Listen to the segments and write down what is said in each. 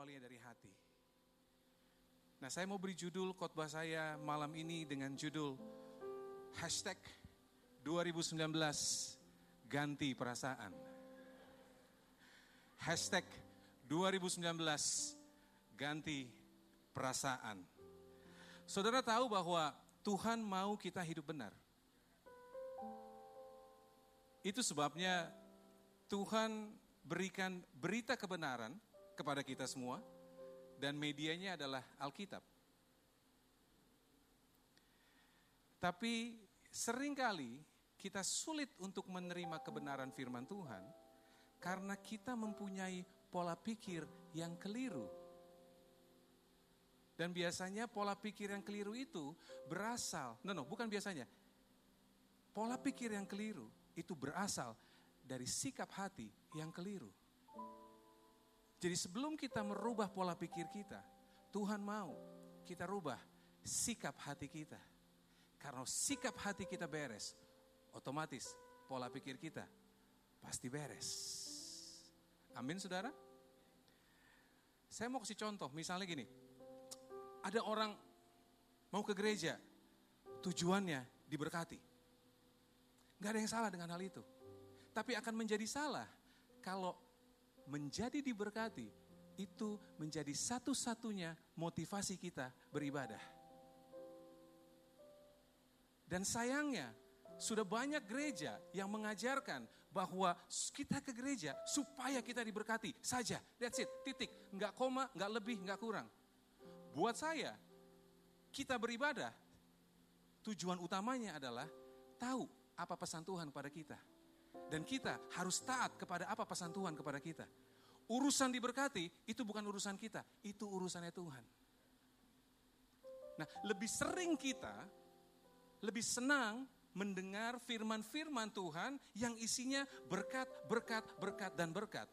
mengawalinya dari hati. Nah saya mau beri judul khotbah saya malam ini dengan judul Hashtag 2019 Ganti Perasaan. Hashtag 2019 Ganti Perasaan. Saudara tahu bahwa Tuhan mau kita hidup benar. Itu sebabnya Tuhan berikan berita kebenaran kepada kita semua dan medianya adalah Alkitab. Tapi sering kali kita sulit untuk menerima kebenaran firman Tuhan karena kita mempunyai pola pikir yang keliru. Dan biasanya pola pikir yang keliru itu berasal, no no, bukan biasanya. Pola pikir yang keliru itu berasal dari sikap hati yang keliru. Jadi sebelum kita merubah pola pikir kita, Tuhan mau kita rubah sikap hati kita. Karena sikap hati kita beres, otomatis pola pikir kita pasti beres. Amin saudara? Saya mau kasih contoh, misalnya gini. Ada orang mau ke gereja, tujuannya diberkati. Gak ada yang salah dengan hal itu. Tapi akan menjadi salah kalau menjadi diberkati itu menjadi satu-satunya motivasi kita beribadah. Dan sayangnya, sudah banyak gereja yang mengajarkan bahwa kita ke gereja supaya kita diberkati saja. That's it, titik. Nggak koma, nggak lebih, nggak kurang. Buat saya, kita beribadah, tujuan utamanya adalah tahu apa pesan Tuhan pada kita. Dan kita harus taat kepada apa pesan Tuhan kepada kita. Urusan diberkati itu bukan urusan kita, itu urusannya Tuhan. Nah, lebih sering kita lebih senang mendengar firman-firman Tuhan yang isinya berkat, berkat, berkat, dan berkat.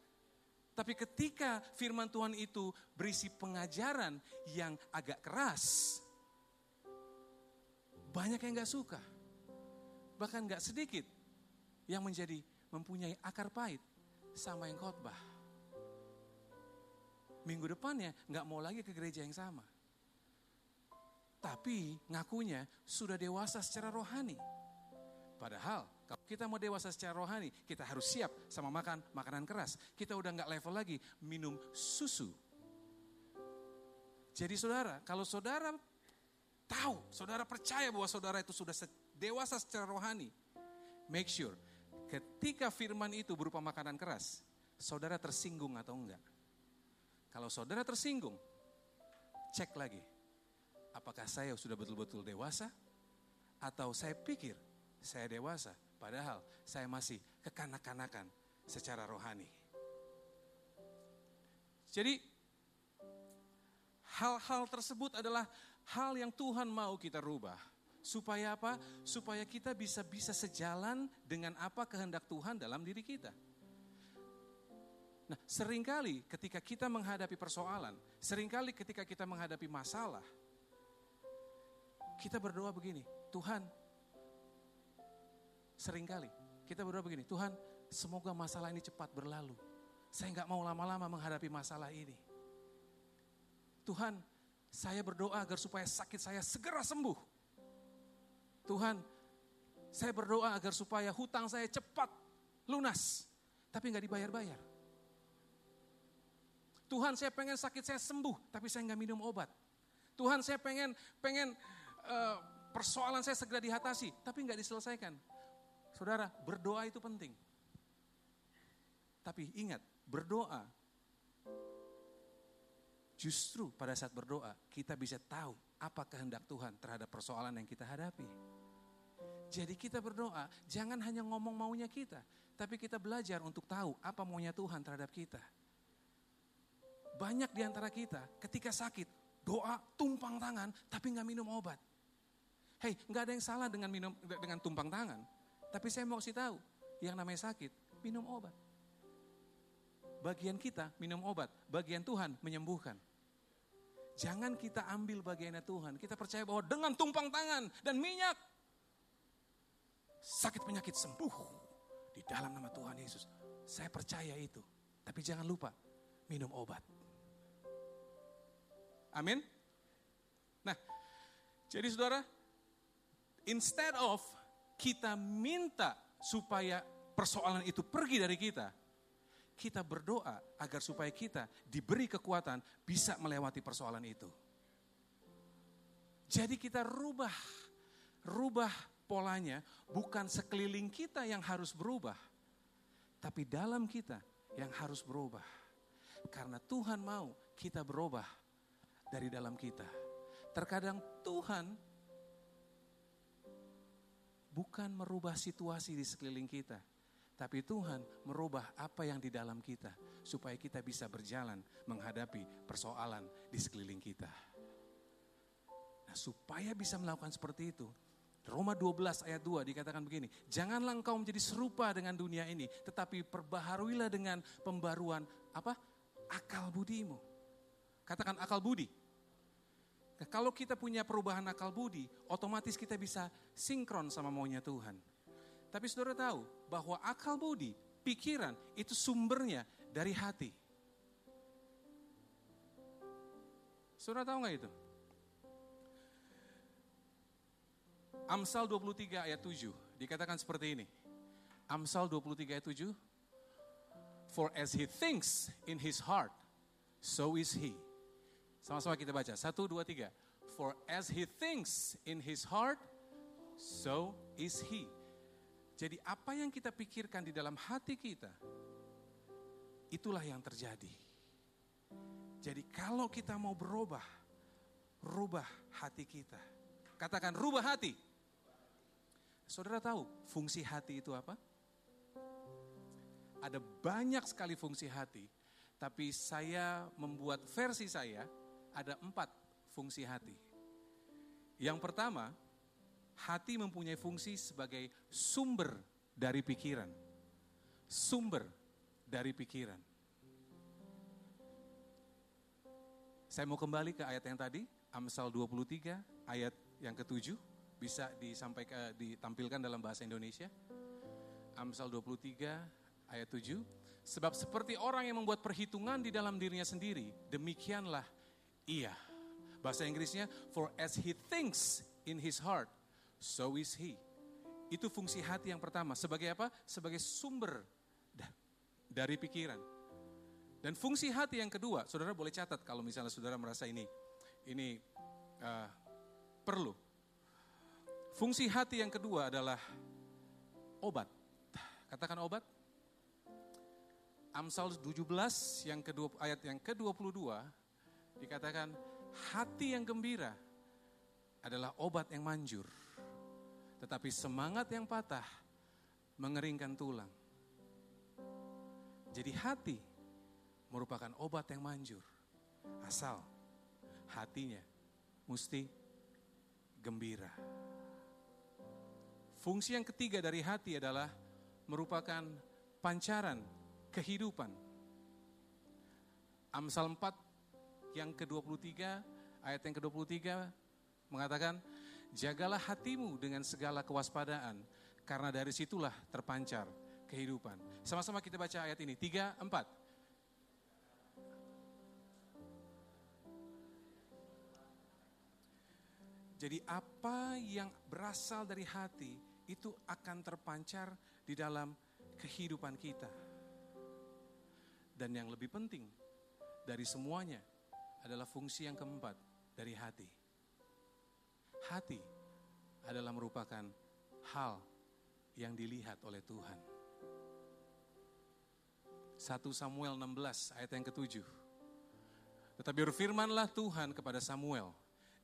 Tapi ketika firman Tuhan itu berisi pengajaran yang agak keras, banyak yang gak suka. Bahkan gak sedikit yang menjadi mempunyai akar pahit sama yang khotbah. Minggu depannya gak mau lagi ke gereja yang sama. Tapi ngakunya sudah dewasa secara rohani Padahal kalau kita mau dewasa secara rohani, kita harus siap sama makan makanan keras. Kita udah nggak level lagi minum susu. Jadi saudara, kalau saudara tahu, saudara percaya bahwa saudara itu sudah dewasa secara rohani, make sure ketika firman itu berupa makanan keras, saudara tersinggung atau enggak. Kalau saudara tersinggung, cek lagi. Apakah saya sudah betul-betul dewasa? Atau saya pikir saya dewasa, padahal saya masih kekanak-kanakan secara rohani. Jadi hal-hal tersebut adalah hal yang Tuhan mau kita rubah. Supaya apa? Supaya kita bisa bisa sejalan dengan apa kehendak Tuhan dalam diri kita. Nah, sering kali ketika kita menghadapi persoalan, sering kali ketika kita menghadapi masalah, kita berdoa begini, Tuhan, Seringkali kita berdoa begini, Tuhan semoga masalah ini cepat berlalu. Saya nggak mau lama-lama menghadapi masalah ini. Tuhan, saya berdoa agar supaya sakit saya segera sembuh. Tuhan, saya berdoa agar supaya hutang saya cepat lunas, tapi nggak dibayar-bayar. Tuhan, saya pengen sakit saya sembuh, tapi saya nggak minum obat. Tuhan, saya pengen pengen uh, persoalan saya segera diatasi, tapi nggak diselesaikan. Saudara, berdoa itu penting. Tapi ingat, berdoa justru pada saat berdoa kita bisa tahu apa kehendak Tuhan terhadap persoalan yang kita hadapi. Jadi kita berdoa, jangan hanya ngomong maunya kita, tapi kita belajar untuk tahu apa maunya Tuhan terhadap kita. Banyak di antara kita ketika sakit, doa tumpang tangan tapi nggak minum obat. Hei, nggak ada yang salah dengan minum dengan tumpang tangan. Tapi saya mau kasih tahu, yang namanya sakit, minum obat. Bagian kita minum obat, bagian Tuhan menyembuhkan. Jangan kita ambil bagiannya Tuhan. Kita percaya bahwa dengan tumpang tangan dan minyak, sakit penyakit sembuh di dalam nama Tuhan Yesus. Saya percaya itu. Tapi jangan lupa, minum obat. Amin. Nah, jadi saudara, instead of kita minta supaya persoalan itu pergi dari kita, kita berdoa agar supaya kita diberi kekuatan bisa melewati persoalan itu. Jadi kita rubah, rubah polanya bukan sekeliling kita yang harus berubah, tapi dalam kita yang harus berubah. Karena Tuhan mau kita berubah dari dalam kita. Terkadang Tuhan bukan merubah situasi di sekeliling kita, tapi Tuhan merubah apa yang di dalam kita supaya kita bisa berjalan menghadapi persoalan di sekeliling kita. Nah, supaya bisa melakukan seperti itu, Roma 12 ayat 2 dikatakan begini, janganlah engkau menjadi serupa dengan dunia ini, tetapi perbaharuilah dengan pembaruan apa? akal budimu. Katakan akal budi. Nah, kalau kita punya perubahan akal budi, otomatis kita bisa sinkron sama maunya Tuhan. Tapi saudara tahu bahwa akal budi, pikiran itu sumbernya dari hati. Saudara tahu nggak itu? Amsal 23 ayat 7 dikatakan seperti ini. Amsal 23 ayat 7. For as he thinks in his heart, so is he. Sama-sama kita baca. Satu, dua, tiga. For as he thinks in his heart, so is he. Jadi apa yang kita pikirkan di dalam hati kita, itulah yang terjadi. Jadi kalau kita mau berubah, rubah hati kita. Katakan rubah hati. Saudara tahu fungsi hati itu apa? Ada banyak sekali fungsi hati, tapi saya membuat versi saya ada empat fungsi hati. Yang pertama, hati mempunyai fungsi sebagai sumber dari pikiran. Sumber dari pikiran. Saya mau kembali ke ayat yang tadi, Amsal 23 ayat yang ketujuh bisa disampaikan ditampilkan dalam bahasa Indonesia. Amsal 23 ayat 7. Sebab seperti orang yang membuat perhitungan di dalam dirinya sendiri, demikianlah ia. Bahasa Inggrisnya, for as he thinks in his heart, so is he. Itu fungsi hati yang pertama. Sebagai apa? Sebagai sumber dari pikiran. Dan fungsi hati yang kedua, saudara boleh catat kalau misalnya saudara merasa ini ini uh, perlu. Fungsi hati yang kedua adalah obat. Katakan obat. Amsal 17 yang kedua ayat yang ke-22 dikatakan hati yang gembira adalah obat yang manjur. Tetapi semangat yang patah mengeringkan tulang. Jadi hati merupakan obat yang manjur. Asal hatinya mesti gembira. Fungsi yang ketiga dari hati adalah merupakan pancaran kehidupan. Amsal 4 yang ke-23 ayat yang ke-23 mengatakan Jagalah hatimu dengan segala kewaspadaan, karena dari situlah terpancar kehidupan. Sama-sama kita baca ayat ini, tiga, empat. Jadi apa yang berasal dari hati itu akan terpancar di dalam kehidupan kita. Dan yang lebih penting dari semuanya adalah fungsi yang keempat dari hati hati adalah merupakan hal yang dilihat oleh Tuhan. 1 Samuel 16 ayat yang ketujuh. Tetapi berfirmanlah Tuhan kepada Samuel,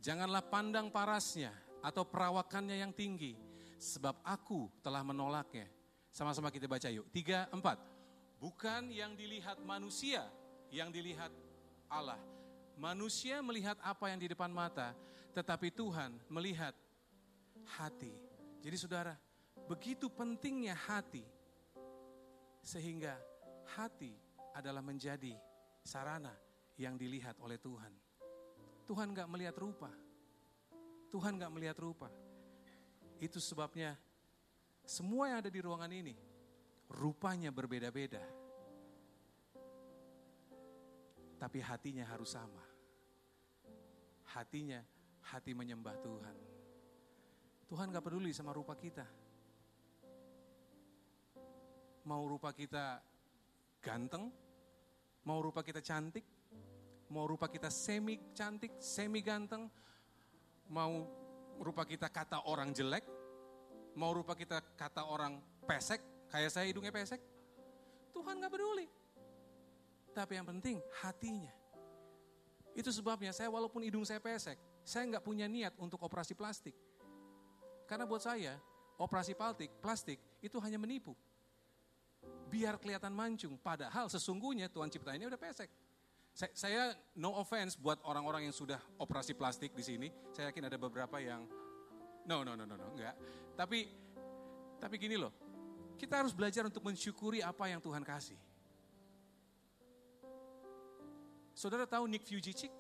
janganlah pandang parasnya atau perawakannya yang tinggi, sebab aku telah menolaknya. Sama-sama kita baca yuk. Tiga, empat. Bukan yang dilihat manusia, yang dilihat Allah. Manusia melihat apa yang di depan mata, tetapi Tuhan melihat hati. Jadi saudara, begitu pentingnya hati, sehingga hati adalah menjadi sarana yang dilihat oleh Tuhan. Tuhan gak melihat rupa. Tuhan gak melihat rupa. Itu sebabnya semua yang ada di ruangan ini, rupanya berbeda-beda. Tapi hatinya harus sama. hatinya hati menyembah Tuhan. Tuhan gak peduli sama rupa kita. Mau rupa kita ganteng, mau rupa kita cantik, mau rupa kita semi cantik, semi ganteng, mau rupa kita kata orang jelek, mau rupa kita kata orang pesek, kayak saya hidungnya pesek, Tuhan gak peduli. Tapi yang penting hatinya. Itu sebabnya saya walaupun hidung saya pesek, saya nggak punya niat untuk operasi plastik. Karena buat saya, operasi plastik, plastik itu hanya menipu. Biar kelihatan mancung, padahal sesungguhnya Tuhan ciptainnya udah pesek. Saya, saya no offense buat orang-orang yang sudah operasi plastik di sini. Saya yakin ada beberapa yang no no no no no enggak. Tapi tapi gini loh. Kita harus belajar untuk mensyukuri apa yang Tuhan kasih. Saudara tahu Nick Vujicic?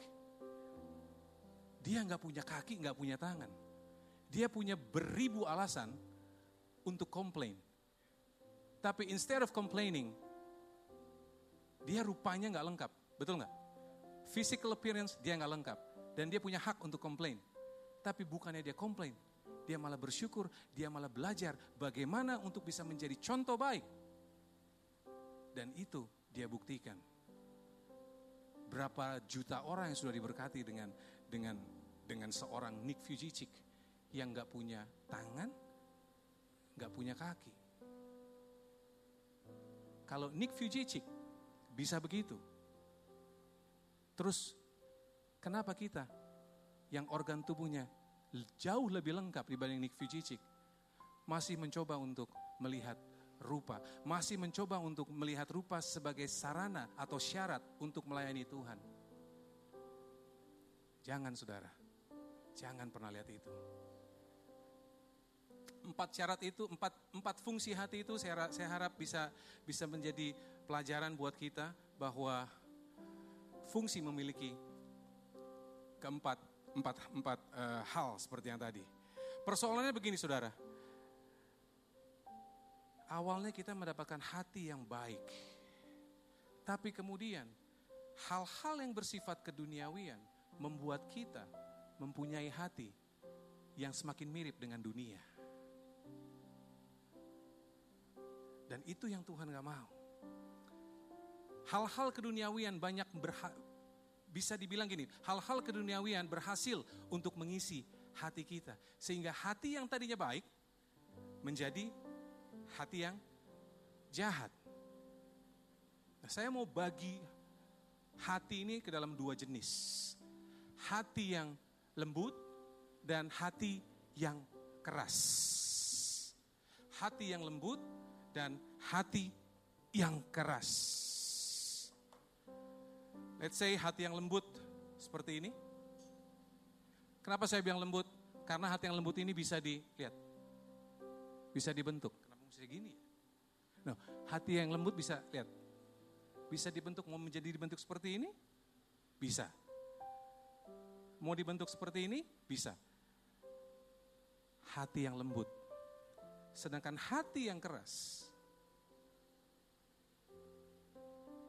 Dia nggak punya kaki, nggak punya tangan. Dia punya beribu alasan untuk komplain. Tapi instead of complaining, dia rupanya nggak lengkap. Betul nggak? Physical appearance dia nggak lengkap. Dan dia punya hak untuk komplain. Tapi bukannya dia komplain. Dia malah bersyukur, dia malah belajar bagaimana untuk bisa menjadi contoh baik. Dan itu dia buktikan berapa juta orang yang sudah diberkati dengan dengan dengan seorang Nick Vujicic yang nggak punya tangan, nggak punya kaki. Kalau Nick Vujicic bisa begitu, terus kenapa kita yang organ tubuhnya jauh lebih lengkap dibanding Nick Vujicic masih mencoba untuk melihat rupa, masih mencoba untuk melihat rupa sebagai sarana atau syarat untuk melayani Tuhan. Jangan saudara, jangan pernah lihat itu. Empat syarat itu, empat, empat fungsi hati itu saya, saya harap bisa bisa menjadi pelajaran buat kita bahwa fungsi memiliki keempat empat, empat uh, hal seperti yang tadi. Persoalannya begini saudara, awalnya kita mendapatkan hati yang baik. Tapi kemudian hal-hal yang bersifat keduniawian membuat kita mempunyai hati yang semakin mirip dengan dunia. Dan itu yang Tuhan gak mau. Hal-hal keduniawian banyak berha bisa dibilang gini, hal-hal keduniawian berhasil untuk mengisi hati kita. Sehingga hati yang tadinya baik menjadi hati yang jahat. Nah, saya mau bagi hati ini ke dalam dua jenis. Hati yang lembut dan hati yang keras. Hati yang lembut dan hati yang keras. Let's say hati yang lembut seperti ini. Kenapa saya bilang lembut? Karena hati yang lembut ini bisa dilihat, bisa dibentuk bisa gini ya? Nah, hati yang lembut bisa lihat. Bisa dibentuk mau menjadi dibentuk seperti ini? Bisa. Mau dibentuk seperti ini? Bisa. Hati yang lembut. Sedangkan hati yang keras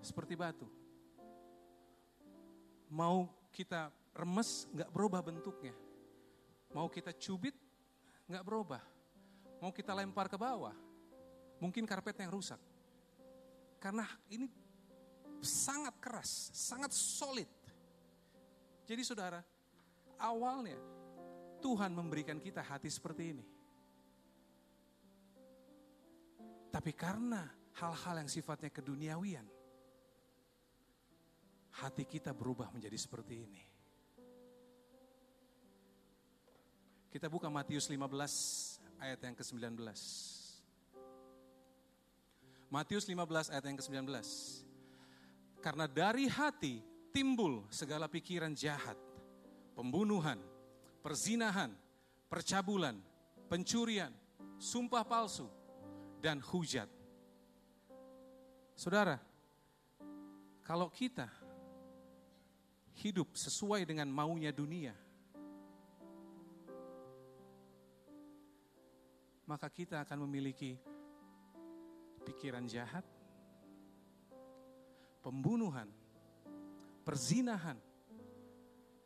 seperti batu. Mau kita remes nggak berubah bentuknya. Mau kita cubit nggak berubah. Mau kita lempar ke bawah Mungkin karpetnya yang rusak. Karena ini sangat keras, sangat solid. Jadi saudara, awalnya Tuhan memberikan kita hati seperti ini. Tapi karena hal-hal yang sifatnya keduniawian, hati kita berubah menjadi seperti ini. Kita buka Matius 15 ayat yang ke-19. Matius 15 ayat yang ke-19. Karena dari hati timbul segala pikiran jahat, pembunuhan, perzinahan, percabulan, pencurian, sumpah palsu, dan hujat. Saudara, kalau kita hidup sesuai dengan maunya dunia, maka kita akan memiliki pikiran jahat, pembunuhan, perzinahan,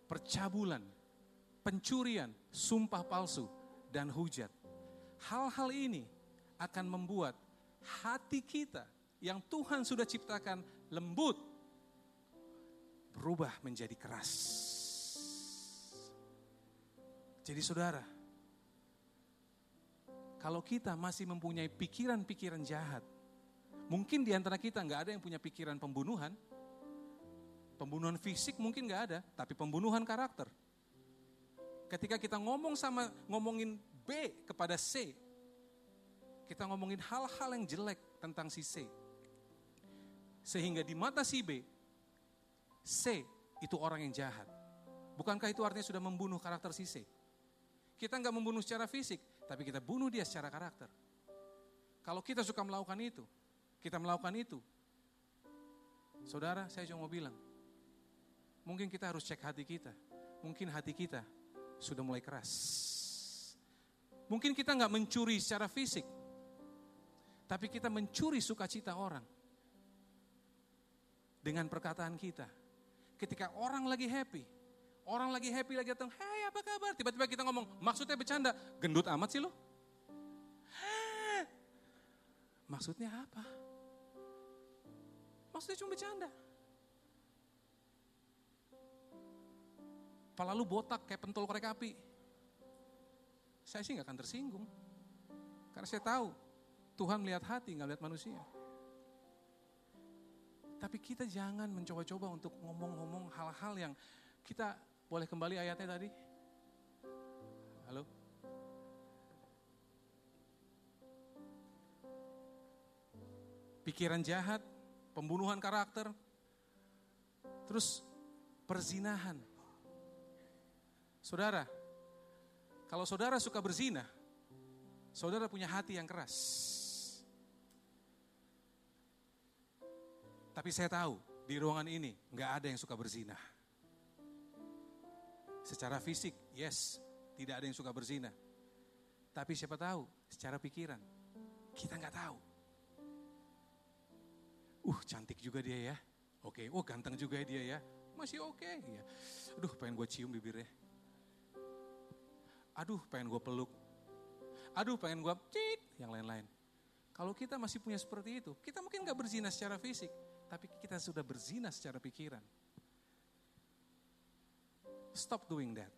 percabulan, pencurian, sumpah palsu, dan hujat. Hal-hal ini akan membuat hati kita yang Tuhan sudah ciptakan lembut berubah menjadi keras. Jadi saudara, kalau kita masih mempunyai pikiran-pikiran jahat, mungkin di antara kita nggak ada yang punya pikiran pembunuhan, pembunuhan fisik mungkin nggak ada, tapi pembunuhan karakter. Ketika kita ngomong sama ngomongin B kepada C, kita ngomongin hal-hal yang jelek tentang si C. Sehingga di mata si B, C itu orang yang jahat. Bukankah itu artinya sudah membunuh karakter si C? Kita nggak membunuh secara fisik, tapi kita bunuh dia secara karakter. Kalau kita suka melakukan itu, kita melakukan itu. Saudara, saya cuma mau bilang, mungkin kita harus cek hati kita. Mungkin hati kita sudah mulai keras. Mungkin kita nggak mencuri secara fisik, tapi kita mencuri sukacita orang dengan perkataan kita. Ketika orang lagi happy, Orang lagi happy, lagi datang, hai apa kabar? Tiba-tiba kita ngomong, maksudnya bercanda. Gendut amat sih lo. Maksudnya apa? Maksudnya cuma bercanda. Kepala lu botak kayak pentol korek api. Saya sih nggak akan tersinggung. Karena saya tahu Tuhan melihat hati, nggak lihat manusia. Tapi kita jangan mencoba-coba untuk ngomong-ngomong hal-hal yang kita boleh kembali ayatnya tadi? Halo? Pikiran jahat, pembunuhan karakter, terus perzinahan. Saudara, kalau saudara suka berzina, saudara punya hati yang keras. Tapi saya tahu di ruangan ini nggak ada yang suka berzina. Secara fisik, yes, tidak ada yang suka berzina. Tapi siapa tahu, secara pikiran, kita nggak tahu. Uh, cantik juga dia ya. Oke, oh ganteng juga dia ya. Masih oke okay, ya. Aduh, pengen gue cium bibirnya. Aduh, pengen gue peluk. Aduh, pengen gue cit, yang lain-lain. Kalau kita masih punya seperti itu, kita mungkin nggak berzina secara fisik, tapi kita sudah berzina secara pikiran. Stop doing that.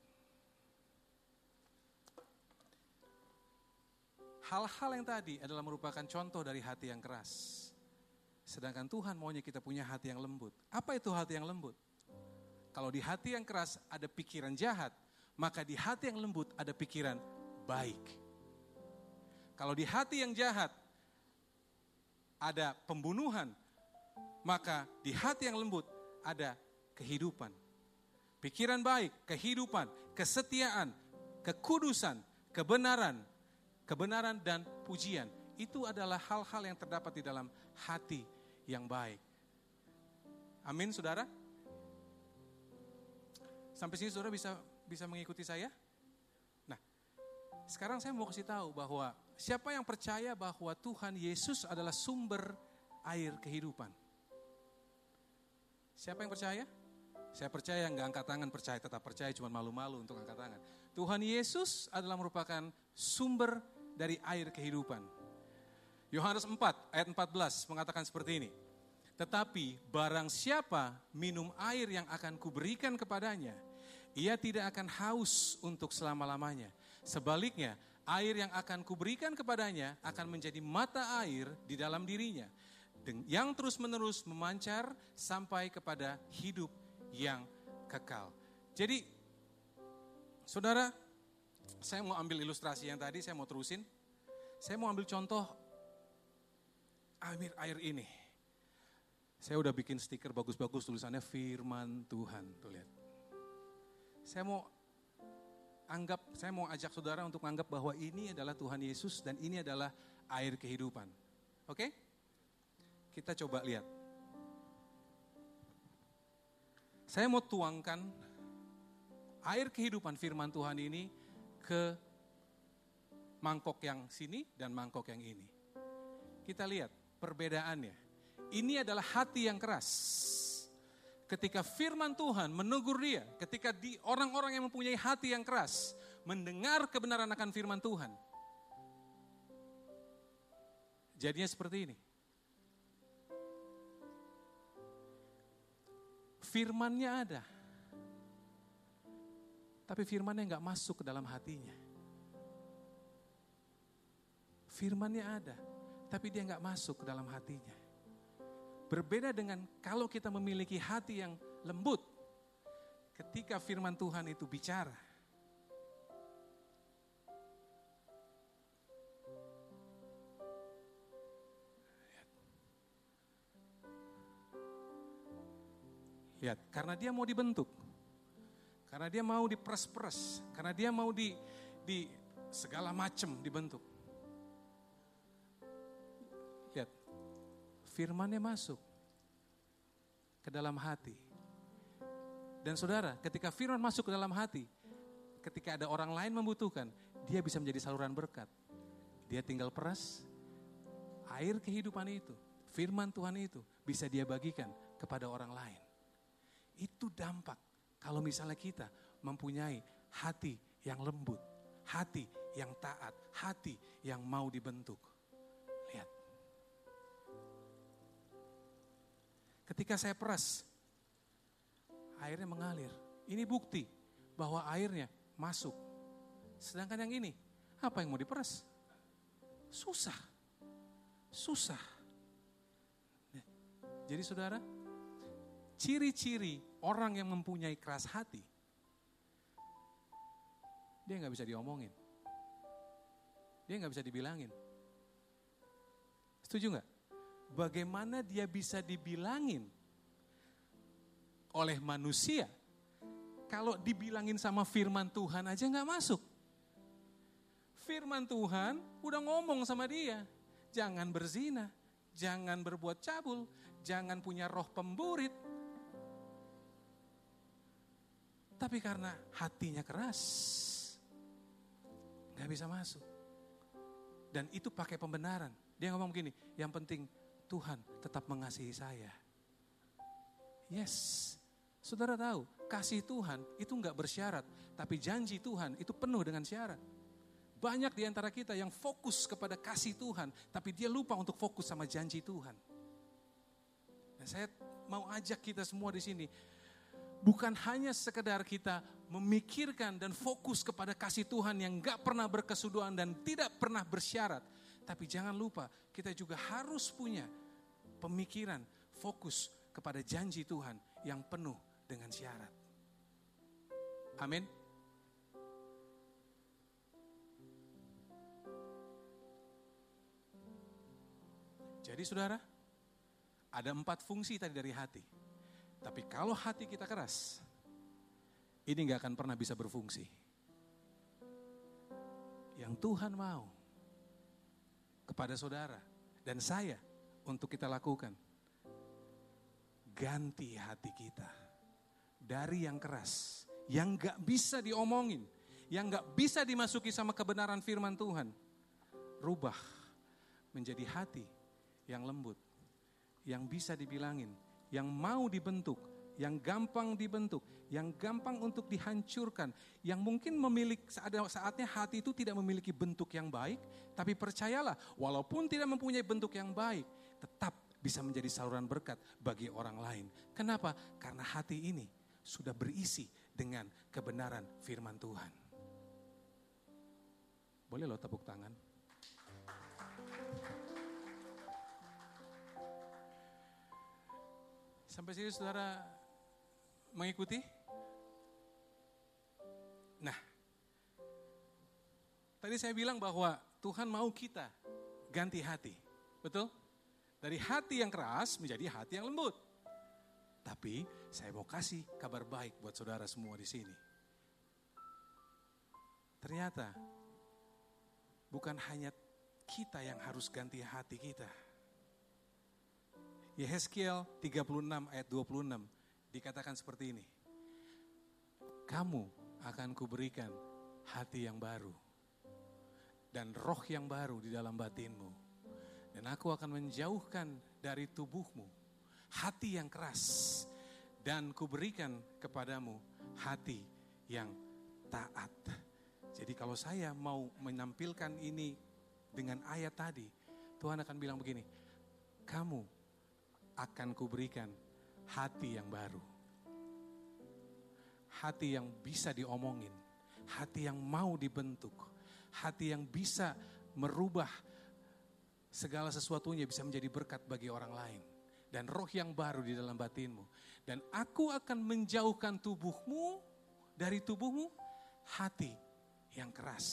Hal-hal yang tadi adalah merupakan contoh dari hati yang keras. Sedangkan Tuhan maunya kita punya hati yang lembut. Apa itu hati yang lembut? Kalau di hati yang keras ada pikiran jahat, maka di hati yang lembut ada pikiran baik. Kalau di hati yang jahat ada pembunuhan, maka di hati yang lembut ada kehidupan. Pikiran baik, kehidupan, kesetiaan, kekudusan, kebenaran, kebenaran dan pujian. Itu adalah hal-hal yang terdapat di dalam hati yang baik. Amin, saudara. Sampai sini saudara bisa bisa mengikuti saya? Nah, sekarang saya mau kasih tahu bahwa siapa yang percaya bahwa Tuhan Yesus adalah sumber air kehidupan. Siapa yang percaya? Saya percaya nggak angkat tangan, percaya tetap percaya, cuma malu-malu untuk angkat tangan. Tuhan Yesus adalah merupakan sumber dari air kehidupan. Yohanes 4 ayat 14 mengatakan seperti ini. Tetapi barang siapa minum air yang akan kuberikan kepadanya, ia tidak akan haus untuk selama-lamanya. Sebaliknya, air yang akan kuberikan kepadanya akan menjadi mata air di dalam dirinya. Yang terus-menerus memancar sampai kepada hidup yang kekal. Jadi, saudara, saya mau ambil ilustrasi yang tadi, saya mau terusin. Saya mau ambil contoh air air ini. Saya udah bikin stiker bagus-bagus tulisannya firman Tuhan. Tuh lihat. Saya mau anggap, saya mau ajak saudara untuk menganggap bahwa ini adalah Tuhan Yesus dan ini adalah air kehidupan. Oke? Kita coba lihat. Saya mau tuangkan air kehidupan firman Tuhan ini ke mangkok yang sini dan mangkok yang ini. Kita lihat perbedaannya. Ini adalah hati yang keras. ketika firman Tuhan menegur dia, ketika di orang-orang yang mempunyai hati yang keras mendengar kebenaran akan firman Tuhan. Jadinya seperti ini. Firmannya ada. Tapi firmannya nggak masuk ke dalam hatinya. Firmannya ada, tapi dia nggak masuk ke dalam hatinya. Berbeda dengan kalau kita memiliki hati yang lembut, ketika firman Tuhan itu bicara, Lihat, karena dia mau dibentuk. Karena dia mau diperes-peres. Karena dia mau di, di segala macam dibentuk. Lihat, firmannya masuk ke dalam hati. Dan saudara, ketika firman masuk ke dalam hati, ketika ada orang lain membutuhkan, dia bisa menjadi saluran berkat. Dia tinggal peras, air kehidupan itu, firman Tuhan itu bisa dia bagikan kepada orang lain. Itu dampak kalau misalnya kita mempunyai hati yang lembut, hati yang taat, hati yang mau dibentuk. Lihat. Ketika saya peras, airnya mengalir. Ini bukti bahwa airnya masuk. Sedangkan yang ini, apa yang mau diperas? Susah. Susah. Jadi saudara, ciri-ciri orang yang mempunyai keras hati, dia nggak bisa diomongin. Dia nggak bisa dibilangin. Setuju nggak? Bagaimana dia bisa dibilangin oleh manusia kalau dibilangin sama firman Tuhan aja nggak masuk? Firman Tuhan udah ngomong sama dia, jangan berzina, jangan berbuat cabul, jangan punya roh pemburit, Tapi karena hatinya keras, nggak bisa masuk. Dan itu pakai pembenaran. Dia ngomong begini, yang penting Tuhan tetap mengasihi saya. Yes, saudara tahu, kasih Tuhan itu nggak bersyarat, tapi janji Tuhan itu penuh dengan syarat. Banyak di antara kita yang fokus kepada kasih Tuhan, tapi dia lupa untuk fokus sama janji Tuhan. Dan saya mau ajak kita semua di sini, bukan hanya sekedar kita memikirkan dan fokus kepada kasih Tuhan yang gak pernah berkesudahan dan tidak pernah bersyarat. Tapi jangan lupa kita juga harus punya pemikiran fokus kepada janji Tuhan yang penuh dengan syarat. Amin. Jadi saudara, ada empat fungsi tadi dari hati. Tapi kalau hati kita keras, ini nggak akan pernah bisa berfungsi. Yang Tuhan mau kepada saudara dan saya untuk kita lakukan, ganti hati kita dari yang keras, yang nggak bisa diomongin, yang nggak bisa dimasuki sama kebenaran firman Tuhan, rubah menjadi hati yang lembut, yang bisa dibilangin, yang mau dibentuk, yang gampang dibentuk, yang gampang untuk dihancurkan, yang mungkin memiliki ada saatnya hati itu tidak memiliki bentuk yang baik, tapi percayalah, walaupun tidak mempunyai bentuk yang baik, tetap bisa menjadi saluran berkat bagi orang lain. Kenapa? Karena hati ini sudah berisi dengan kebenaran firman Tuhan. Boleh lo tepuk tangan? Sampai sini saudara mengikuti? Nah, tadi saya bilang bahwa Tuhan mau kita ganti hati. Betul? Dari hati yang keras menjadi hati yang lembut. Tapi saya mau kasih kabar baik buat saudara semua di sini. Ternyata bukan hanya kita yang harus ganti hati kita Yehezkiel 36 ayat 26 dikatakan seperti ini. Kamu akan kuberikan hati yang baru dan roh yang baru di dalam batinmu. Dan aku akan menjauhkan dari tubuhmu hati yang keras dan kuberikan kepadamu hati yang taat. Jadi kalau saya mau menampilkan ini dengan ayat tadi, Tuhan akan bilang begini, kamu akan kuberikan hati yang baru. Hati yang bisa diomongin, hati yang mau dibentuk, hati yang bisa merubah segala sesuatunya bisa menjadi berkat bagi orang lain. Dan roh yang baru di dalam batinmu. Dan aku akan menjauhkan tubuhmu dari tubuhmu hati yang keras.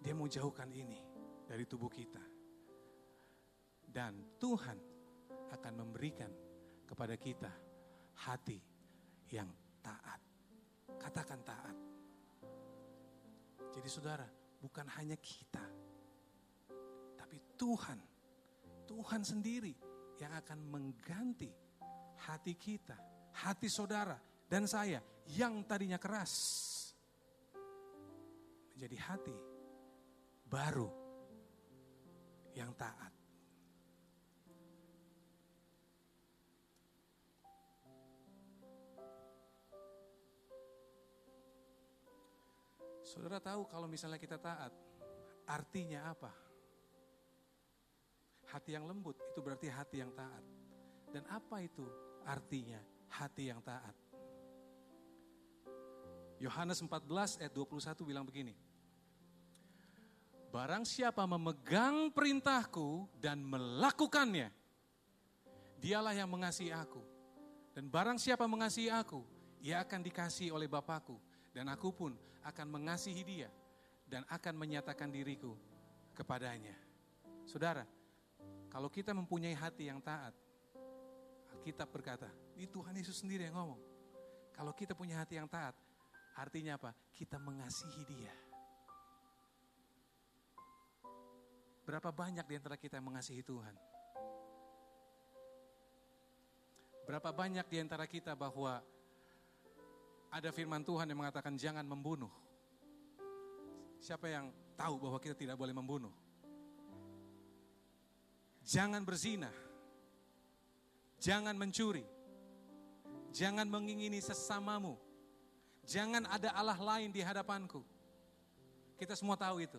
Dia mau jauhkan ini dari tubuh kita. Dan Tuhan akan memberikan kepada kita hati yang taat. Katakan taat. Jadi saudara, bukan hanya kita, tapi Tuhan, Tuhan sendiri yang akan mengganti hati kita, hati saudara dan saya yang tadinya keras menjadi hati baru yang taat. Saudara tahu kalau misalnya kita taat, artinya apa? Hati yang lembut itu berarti hati yang taat. Dan apa itu artinya hati yang taat? Yohanes 14 ayat 21 bilang begini. Barang siapa memegang perintahku dan melakukannya, dialah yang mengasihi aku. Dan barang siapa mengasihi aku, ia akan dikasihi oleh Bapakku dan aku pun akan mengasihi dia dan akan menyatakan diriku kepadanya. Saudara, kalau kita mempunyai hati yang taat, kita berkata, ini Tuhan Yesus sendiri yang ngomong. Kalau kita punya hati yang taat, artinya apa? Kita mengasihi dia. Berapa banyak di antara kita yang mengasihi Tuhan? Berapa banyak di antara kita bahwa ada firman Tuhan yang mengatakan jangan membunuh. Siapa yang tahu bahwa kita tidak boleh membunuh? Jangan berzina. Jangan mencuri. Jangan mengingini sesamamu. Jangan ada Allah lain di hadapanku. Kita semua tahu itu.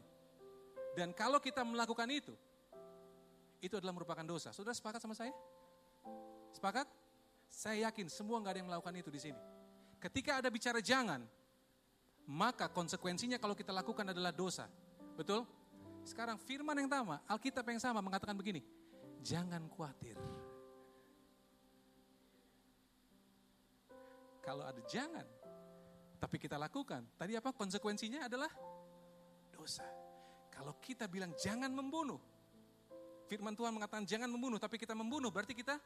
Dan kalau kita melakukan itu, itu adalah merupakan dosa. Sudah sepakat sama saya? Sepakat? Saya yakin semua nggak ada yang melakukan itu di sini. Ketika ada bicara jangan, maka konsekuensinya kalau kita lakukan adalah dosa. Betul? Sekarang firman yang sama, Alkitab yang sama mengatakan begini, jangan khawatir. Kalau ada jangan, tapi kita lakukan, tadi apa konsekuensinya adalah dosa. Kalau kita bilang jangan membunuh, firman Tuhan mengatakan jangan membunuh, tapi kita membunuh, berarti kita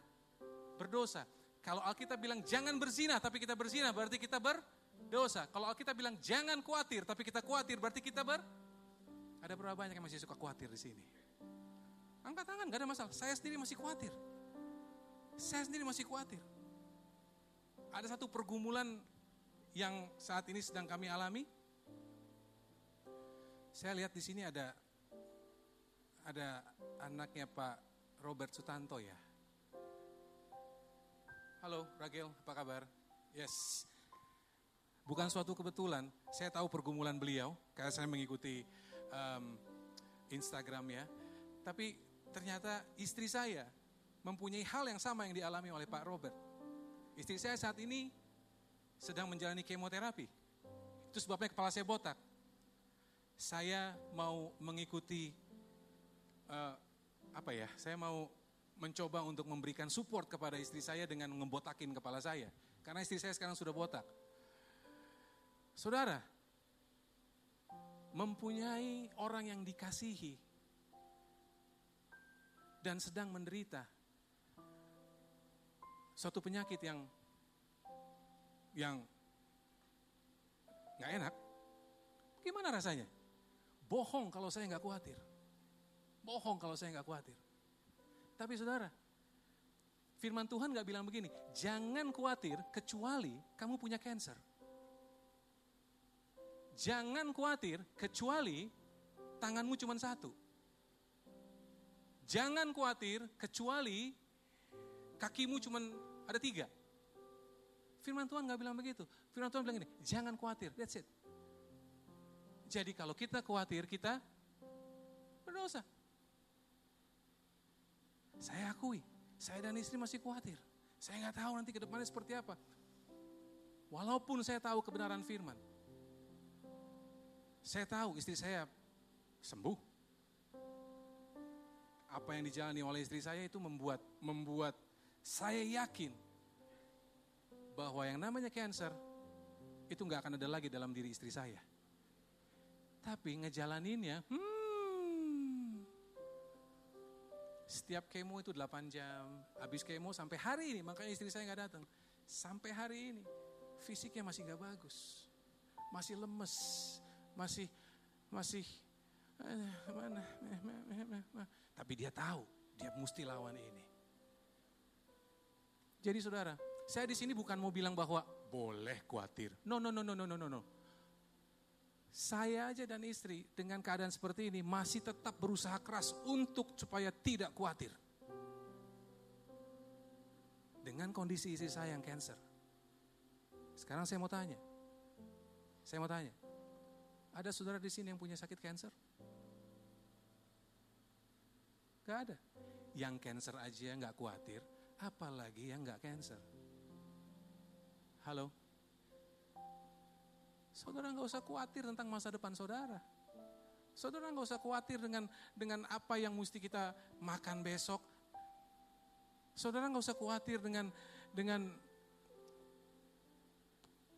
berdosa. Kalau Alkitab bilang jangan berzina, tapi kita berzina, berarti kita berdosa. Kalau Alkitab bilang jangan khawatir, tapi kita khawatir, berarti kita ber... Ada berapa banyak yang masih suka khawatir di sini? Angkat tangan, gak ada masalah. Saya sendiri masih khawatir. Saya sendiri masih khawatir. Ada satu pergumulan yang saat ini sedang kami alami. Saya lihat di sini ada ada anaknya Pak Robert Sutanto ya. Halo Ragel, apa kabar? Yes. Bukan suatu kebetulan, saya tahu pergumulan beliau karena saya mengikuti um, Instagram ya. Tapi ternyata istri saya mempunyai hal yang sama yang dialami oleh Pak Robert. Istri saya saat ini sedang menjalani kemoterapi. Itu sebabnya kepala saya botak. Saya mau mengikuti uh, apa ya? Saya mau mencoba untuk memberikan support kepada istri saya dengan ngebotakin kepala saya. Karena istri saya sekarang sudah botak. Saudara, mempunyai orang yang dikasihi dan sedang menderita suatu penyakit yang yang nggak enak, gimana rasanya? Bohong kalau saya nggak khawatir. Bohong kalau saya nggak khawatir. Tapi saudara, firman Tuhan gak bilang begini, jangan khawatir kecuali kamu punya cancer. Jangan khawatir kecuali tanganmu cuma satu. Jangan khawatir kecuali kakimu cuma Ada tiga. Firman Tuhan nggak bilang begitu. Firman Tuhan bilang ini, jangan khawatir. That's it. Jadi kalau kita khawatir, kita berdosa. Saya akui, saya dan istri masih khawatir. Saya nggak tahu nanti ke depannya seperti apa. Walaupun saya tahu kebenaran firman. Saya tahu istri saya sembuh. Apa yang dijalani oleh istri saya itu membuat membuat saya yakin bahwa yang namanya cancer itu nggak akan ada lagi dalam diri istri saya. Tapi ngejalaninnya, hmm, setiap kemo itu 8 jam, habis kemo sampai hari ini, makanya istri saya nggak datang. Sampai hari ini, fisiknya masih nggak bagus, masih lemes, masih masih eh, mana, tapi dia tahu dia mesti lawan ini. Jadi saudara, saya di sini bukan mau bilang bahwa boleh khawatir. No, no, no, no, no, no, no. Saya aja dan istri dengan keadaan seperti ini masih tetap berusaha keras untuk supaya tidak khawatir. Dengan kondisi istri saya yang cancer. Sekarang saya mau tanya. Saya mau tanya. Ada saudara di sini yang punya sakit cancer? Gak ada. Yang cancer aja nggak khawatir, apalagi yang nggak cancer. Halo? Saudara nggak usah khawatir tentang masa depan saudara. Saudara nggak usah khawatir dengan dengan apa yang mesti kita makan besok. Saudara nggak usah khawatir dengan dengan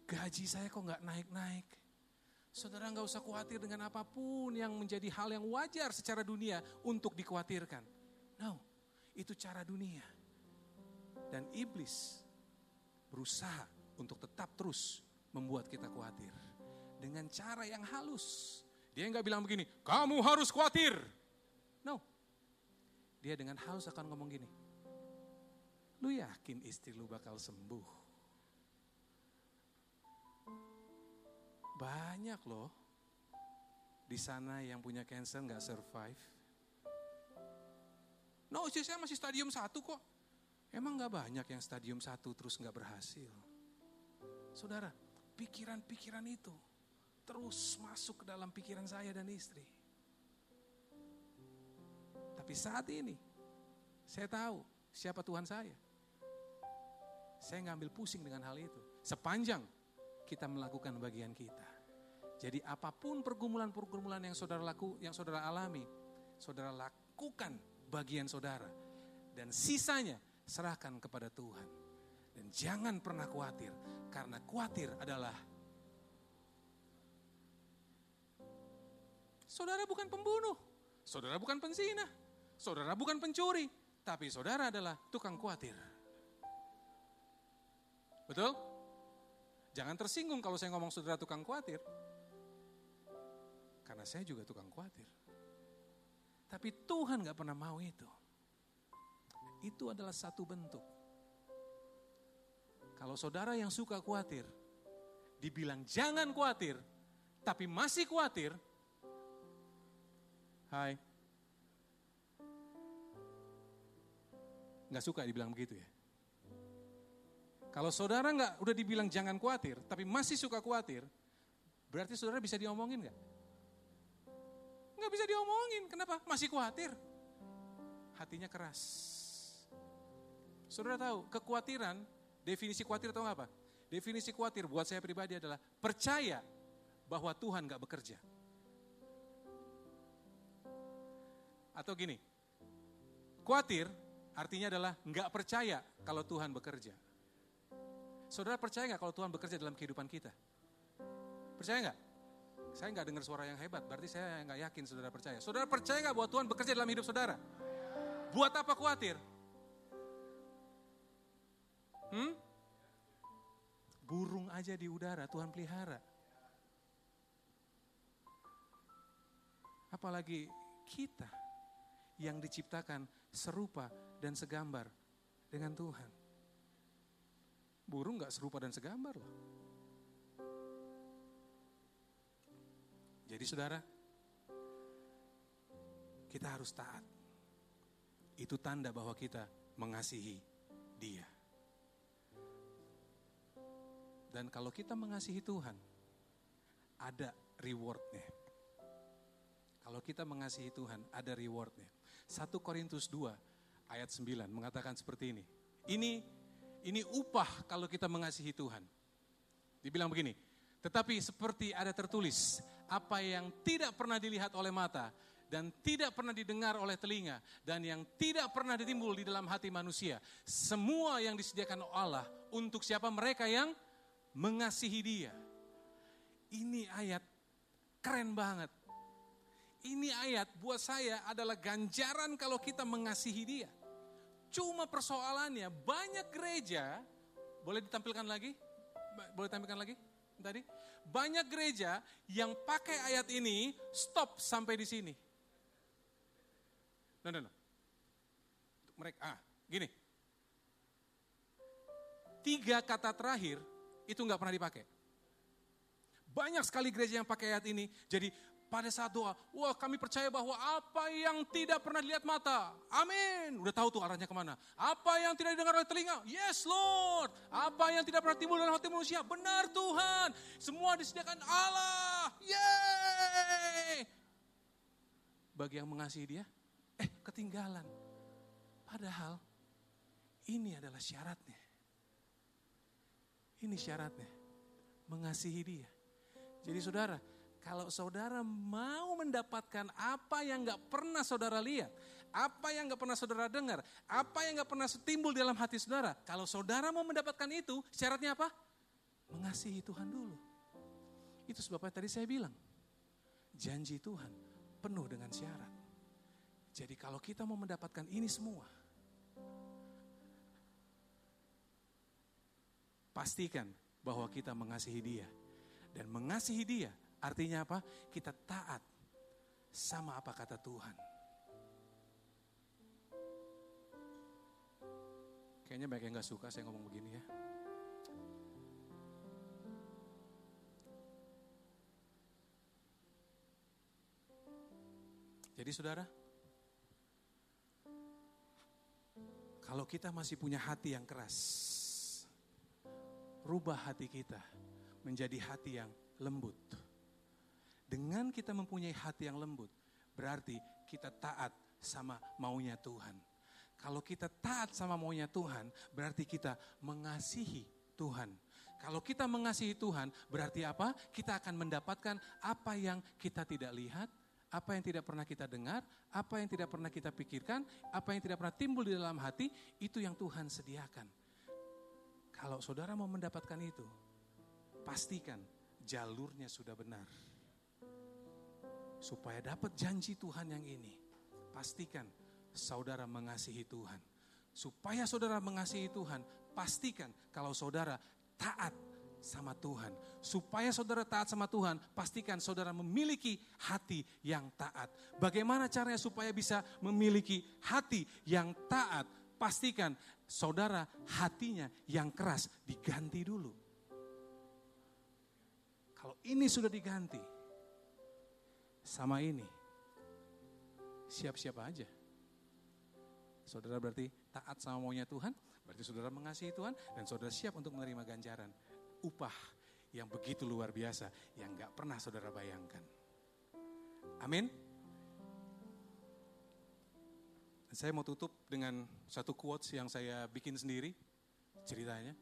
gaji saya kok nggak naik-naik. Saudara nggak usah khawatir dengan apa pun yang menjadi hal yang wajar secara dunia untuk dikhawatirkan. No, itu cara dunia. Dan iblis berusaha untuk tetap terus membuat kita khawatir. Dengan cara yang halus. Dia nggak bilang begini, kamu harus khawatir. No. Dia dengan halus akan ngomong gini. Lu yakin istri lu bakal sembuh? Banyak loh di sana yang punya cancer nggak survive. No, usia saya masih stadium satu kok. Emang nggak banyak yang stadium satu terus nggak berhasil. Saudara, pikiran-pikiran itu terus masuk ke dalam pikiran saya dan istri. Tapi saat ini, saya tahu siapa Tuhan saya. Saya ngambil pusing dengan hal itu. Sepanjang kita melakukan bagian kita. Jadi apa pun pergumulan-pergumulan yang saudara laku, yang saudara alami, saudara lakukan bagian saudara dan sisanya serahkan kepada Tuhan. Dan jangan pernah khawatir karena khawatir adalah Saudara bukan pembunuh, saudara bukan penzina, saudara bukan pencuri, tapi saudara adalah tukang khawatir. Betul? Jangan tersinggung kalau saya ngomong saudara tukang khawatir. Karena saya juga tukang khawatir. Tapi Tuhan gak pernah mau itu. Itu adalah satu bentuk. Kalau saudara yang suka khawatir, dibilang jangan khawatir, tapi masih khawatir, hai, nggak suka dibilang begitu ya. Kalau saudara nggak udah dibilang jangan khawatir, tapi masih suka khawatir, berarti saudara bisa diomongin nggak? Nggak bisa diomongin, kenapa? Masih khawatir. Hatinya keras. Saudara tahu, kekhawatiran, definisi khawatir tahu apa? Definisi khawatir buat saya pribadi adalah percaya bahwa Tuhan nggak bekerja. Atau gini, khawatir artinya adalah nggak percaya kalau Tuhan bekerja. Saudara percaya nggak kalau Tuhan bekerja dalam kehidupan kita? Percaya nggak? Saya nggak dengar suara yang hebat, berarti saya nggak yakin saudara percaya. Saudara percaya nggak bahwa Tuhan bekerja dalam hidup saudara? Buat apa khawatir? Hmm? Burung aja di udara Tuhan pelihara. Apalagi kita yang diciptakan serupa dan segambar dengan Tuhan. Burung gak serupa dan segambar loh. Jadi saudara, kita harus taat. Itu tanda bahwa kita mengasihi dia. Dan kalau kita mengasihi Tuhan, ada rewardnya. Kalau kita mengasihi Tuhan, ada rewardnya. 1 Korintus 2 ayat 9 mengatakan seperti ini. Ini ini upah kalau kita mengasihi Tuhan. Dibilang begini, tetapi seperti ada tertulis, apa yang tidak pernah dilihat oleh mata, dan tidak pernah didengar oleh telinga dan yang tidak pernah ditimbul di dalam hati manusia. Semua yang disediakan Allah untuk siapa mereka yang mengasihi Dia. Ini ayat keren banget. Ini ayat buat saya adalah ganjaran kalau kita mengasihi Dia. Cuma persoalannya banyak gereja, boleh ditampilkan lagi? Boleh tampilkan lagi? Tadi banyak gereja yang pakai ayat ini stop sampai di sini. No, no, no. Mereka, ah, gini. Tiga kata terakhir itu nggak pernah dipakai. Banyak sekali gereja yang pakai ayat ini. Jadi pada saat doa, wah kami percaya bahwa apa yang tidak pernah dilihat mata, amin. Udah tahu tuh arahnya ke mana. Apa yang tidak didengar oleh telinga, yes Lord. Apa yang tidak pernah timbul dalam hati manusia, benar Tuhan. Semua disediakan Allah, yeay. Bagi yang mengasihi dia, eh ketinggalan. Padahal ini adalah syaratnya. Ini syaratnya, mengasihi dia. Jadi saudara, kalau saudara mau mendapatkan apa yang gak pernah saudara lihat, apa yang gak pernah saudara dengar, apa yang gak pernah timbul dalam hati saudara, kalau saudara mau mendapatkan itu, syaratnya apa? Mengasihi Tuhan dulu. Itu sebabnya tadi saya bilang, janji Tuhan penuh dengan syarat. Jadi kalau kita mau mendapatkan ini semua, pastikan bahwa kita mengasihi dia. Dan mengasihi dia artinya apa? Kita taat sama apa kata Tuhan. Kayaknya banyak yang gak suka saya ngomong begini ya. Jadi saudara, Kalau kita masih punya hati yang keras, rubah hati kita menjadi hati yang lembut. Dengan kita mempunyai hati yang lembut, berarti kita taat sama maunya Tuhan. Kalau kita taat sama maunya Tuhan, berarti kita mengasihi Tuhan. Kalau kita mengasihi Tuhan, berarti apa? Kita akan mendapatkan apa yang kita tidak lihat, apa yang tidak pernah kita dengar, apa yang tidak pernah kita pikirkan, apa yang tidak pernah timbul di dalam hati, itu yang Tuhan sediakan. Kalau saudara mau mendapatkan itu, pastikan jalurnya sudah benar. Supaya dapat janji Tuhan yang ini, pastikan saudara mengasihi Tuhan. Supaya saudara mengasihi Tuhan, pastikan kalau saudara taat sama Tuhan. Supaya saudara taat sama Tuhan, pastikan saudara memiliki hati yang taat. Bagaimana caranya supaya bisa memiliki hati yang taat? Pastikan saudara hatinya yang keras diganti dulu. Kalau ini sudah diganti, sama ini, siap-siap aja. Saudara berarti taat sama maunya Tuhan, berarti saudara mengasihi Tuhan, dan saudara siap untuk menerima ganjaran upah yang begitu luar biasa yang gak pernah saudara bayangkan. Amin. Saya mau tutup dengan satu quotes yang saya bikin sendiri ceritanya.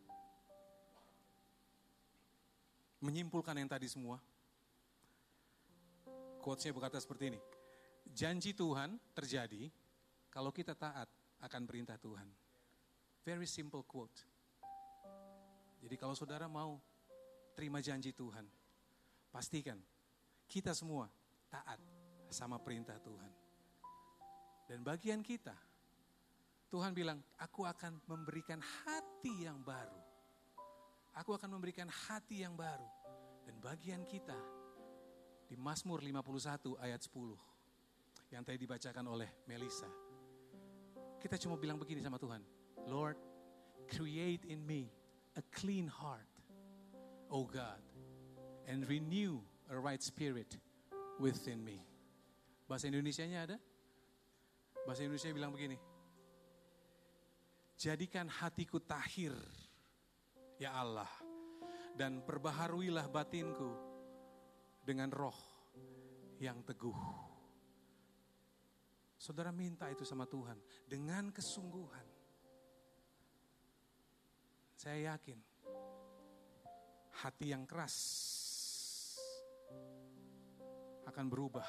Menyimpulkan yang tadi semua. Quotesnya berkata seperti ini. Janji Tuhan terjadi kalau kita taat akan perintah Tuhan. Very simple quote. Jadi kalau saudara mau terima janji Tuhan, pastikan kita semua taat sama perintah Tuhan. Dan bagian kita, Tuhan bilang, aku akan memberikan hati yang baru. Aku akan memberikan hati yang baru. Dan bagian kita, di Mazmur 51 ayat 10, yang tadi dibacakan oleh Melissa. Kita cuma bilang begini sama Tuhan, Lord, create in me a clean heart, O God, and renew a right spirit within me. Bahasa Indonesia-nya ada? Bahasa Indonesia bilang begini. Jadikan hatiku tahir, ya Allah, dan perbaharuilah batinku dengan roh yang teguh. Saudara minta itu sama Tuhan dengan kesungguhan. Saya yakin hati yang keras akan berubah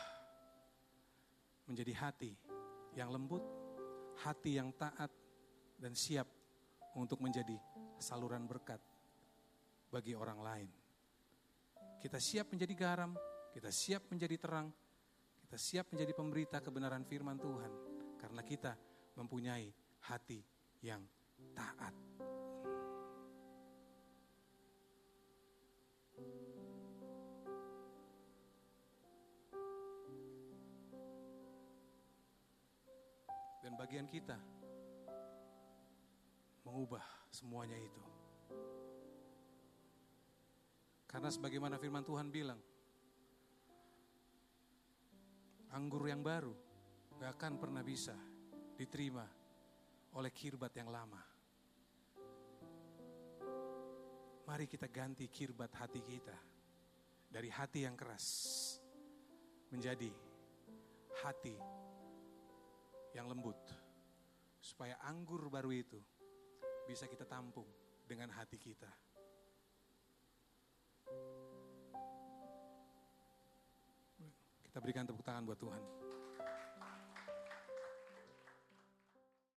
menjadi hati yang lembut, hati yang taat dan siap untuk menjadi saluran berkat bagi orang lain. Kita siap menjadi garam, kita siap menjadi terang, kita siap menjadi pemberita kebenaran firman Tuhan karena kita mempunyai hati yang taat. Dan bagian kita mengubah semuanya itu. Karena sebagaimana firman Tuhan bilang, anggur yang baru gak akan pernah bisa diterima oleh kirbat yang lama. Mari kita ganti kirbat hati kita dari hati yang keras menjadi hati yang lembut, supaya anggur baru itu bisa kita tampung dengan hati kita. Kita berikan tepuk tangan buat Tuhan.